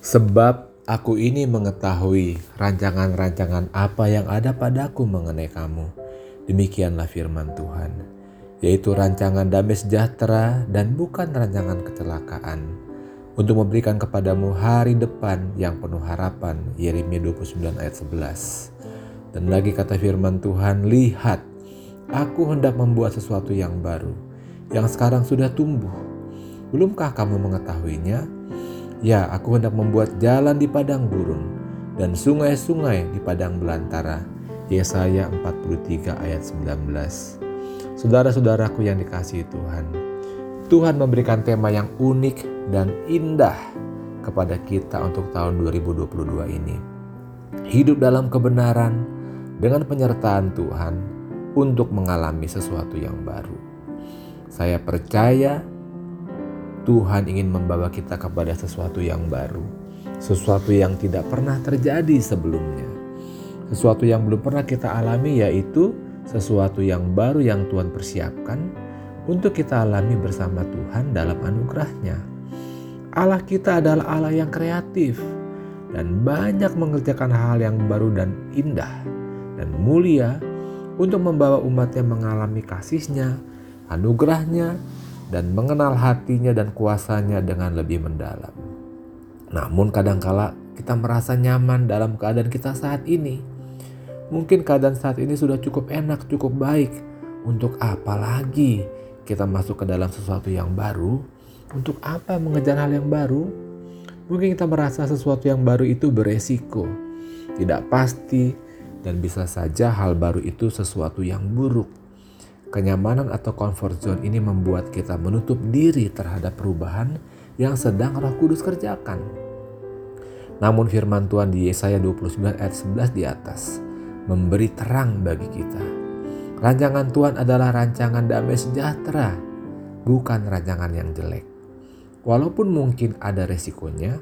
Sebab aku ini mengetahui rancangan-rancangan apa yang ada padaku mengenai kamu. Demikianlah firman Tuhan, yaitu rancangan damai sejahtera dan bukan rancangan kecelakaan, untuk memberikan kepadamu hari depan yang penuh harapan. Yeremia 29 ayat 11. Dan lagi kata firman Tuhan, lihat, aku hendak membuat sesuatu yang baru, yang sekarang sudah tumbuh. Belumkah kamu mengetahuinya? Ya, aku hendak membuat jalan di padang gurun dan sungai-sungai di padang belantara. Yesaya 43 ayat 19. Saudara-saudaraku yang dikasihi Tuhan, Tuhan memberikan tema yang unik dan indah kepada kita untuk tahun 2022 ini. Hidup dalam kebenaran dengan penyertaan Tuhan untuk mengalami sesuatu yang baru. Saya percaya Tuhan ingin membawa kita kepada sesuatu yang baru, sesuatu yang tidak pernah terjadi sebelumnya sesuatu yang belum pernah kita alami yaitu sesuatu yang baru yang Tuhan persiapkan untuk kita alami bersama Tuhan dalam anugerahnya. Allah kita adalah Allah yang kreatif dan banyak mengerjakan hal yang baru dan indah dan mulia untuk membawa umatnya mengalami kasihnya, anugerahnya, dan mengenal hatinya dan kuasanya dengan lebih mendalam. Namun kadangkala kita merasa nyaman dalam keadaan kita saat ini Mungkin keadaan saat ini sudah cukup enak, cukup baik. Untuk apa lagi kita masuk ke dalam sesuatu yang baru? Untuk apa mengejar hal yang baru? Mungkin kita merasa sesuatu yang baru itu beresiko, tidak pasti, dan bisa saja hal baru itu sesuatu yang buruk. Kenyamanan atau comfort zone ini membuat kita menutup diri terhadap perubahan yang sedang Roh Kudus kerjakan. Namun firman Tuhan di Yesaya 29 ayat 11 di atas, memberi terang bagi kita. Rancangan Tuhan adalah rancangan damai sejahtera, bukan rancangan yang jelek. Walaupun mungkin ada resikonya,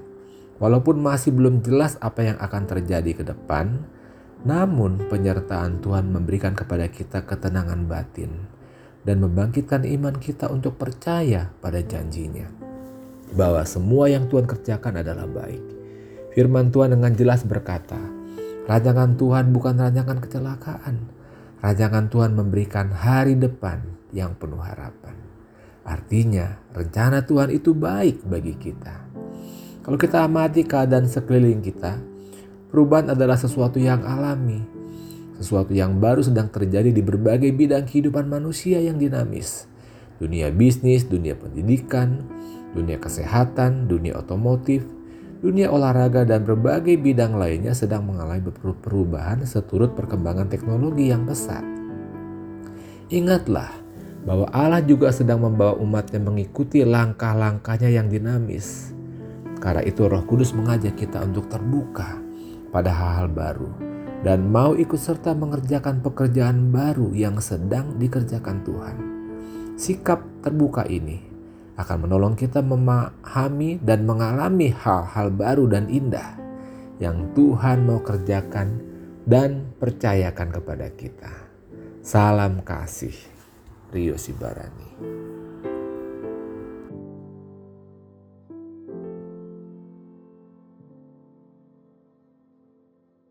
walaupun masih belum jelas apa yang akan terjadi ke depan, namun penyertaan Tuhan memberikan kepada kita ketenangan batin dan membangkitkan iman kita untuk percaya pada janjinya. Bahwa semua yang Tuhan kerjakan adalah baik. Firman Tuhan dengan jelas berkata, Rancangan Tuhan bukan rancangan kecelakaan. Rancangan Tuhan memberikan hari depan yang penuh harapan. Artinya, rencana Tuhan itu baik bagi kita. Kalau kita amati keadaan sekeliling kita, perubahan adalah sesuatu yang alami, sesuatu yang baru sedang terjadi di berbagai bidang kehidupan manusia yang dinamis. Dunia bisnis, dunia pendidikan, dunia kesehatan, dunia otomotif, dunia olahraga dan berbagai bidang lainnya sedang mengalami perubahan seturut perkembangan teknologi yang pesat. Ingatlah bahwa Allah juga sedang membawa umatnya mengikuti langkah-langkahnya yang dinamis. Karena itu roh kudus mengajak kita untuk terbuka pada hal-hal baru dan mau ikut serta mengerjakan pekerjaan baru yang sedang dikerjakan Tuhan. Sikap terbuka ini akan menolong kita memahami dan mengalami hal-hal baru dan indah yang Tuhan mau kerjakan dan percayakan kepada kita. Salam kasih, Rio Sibarani.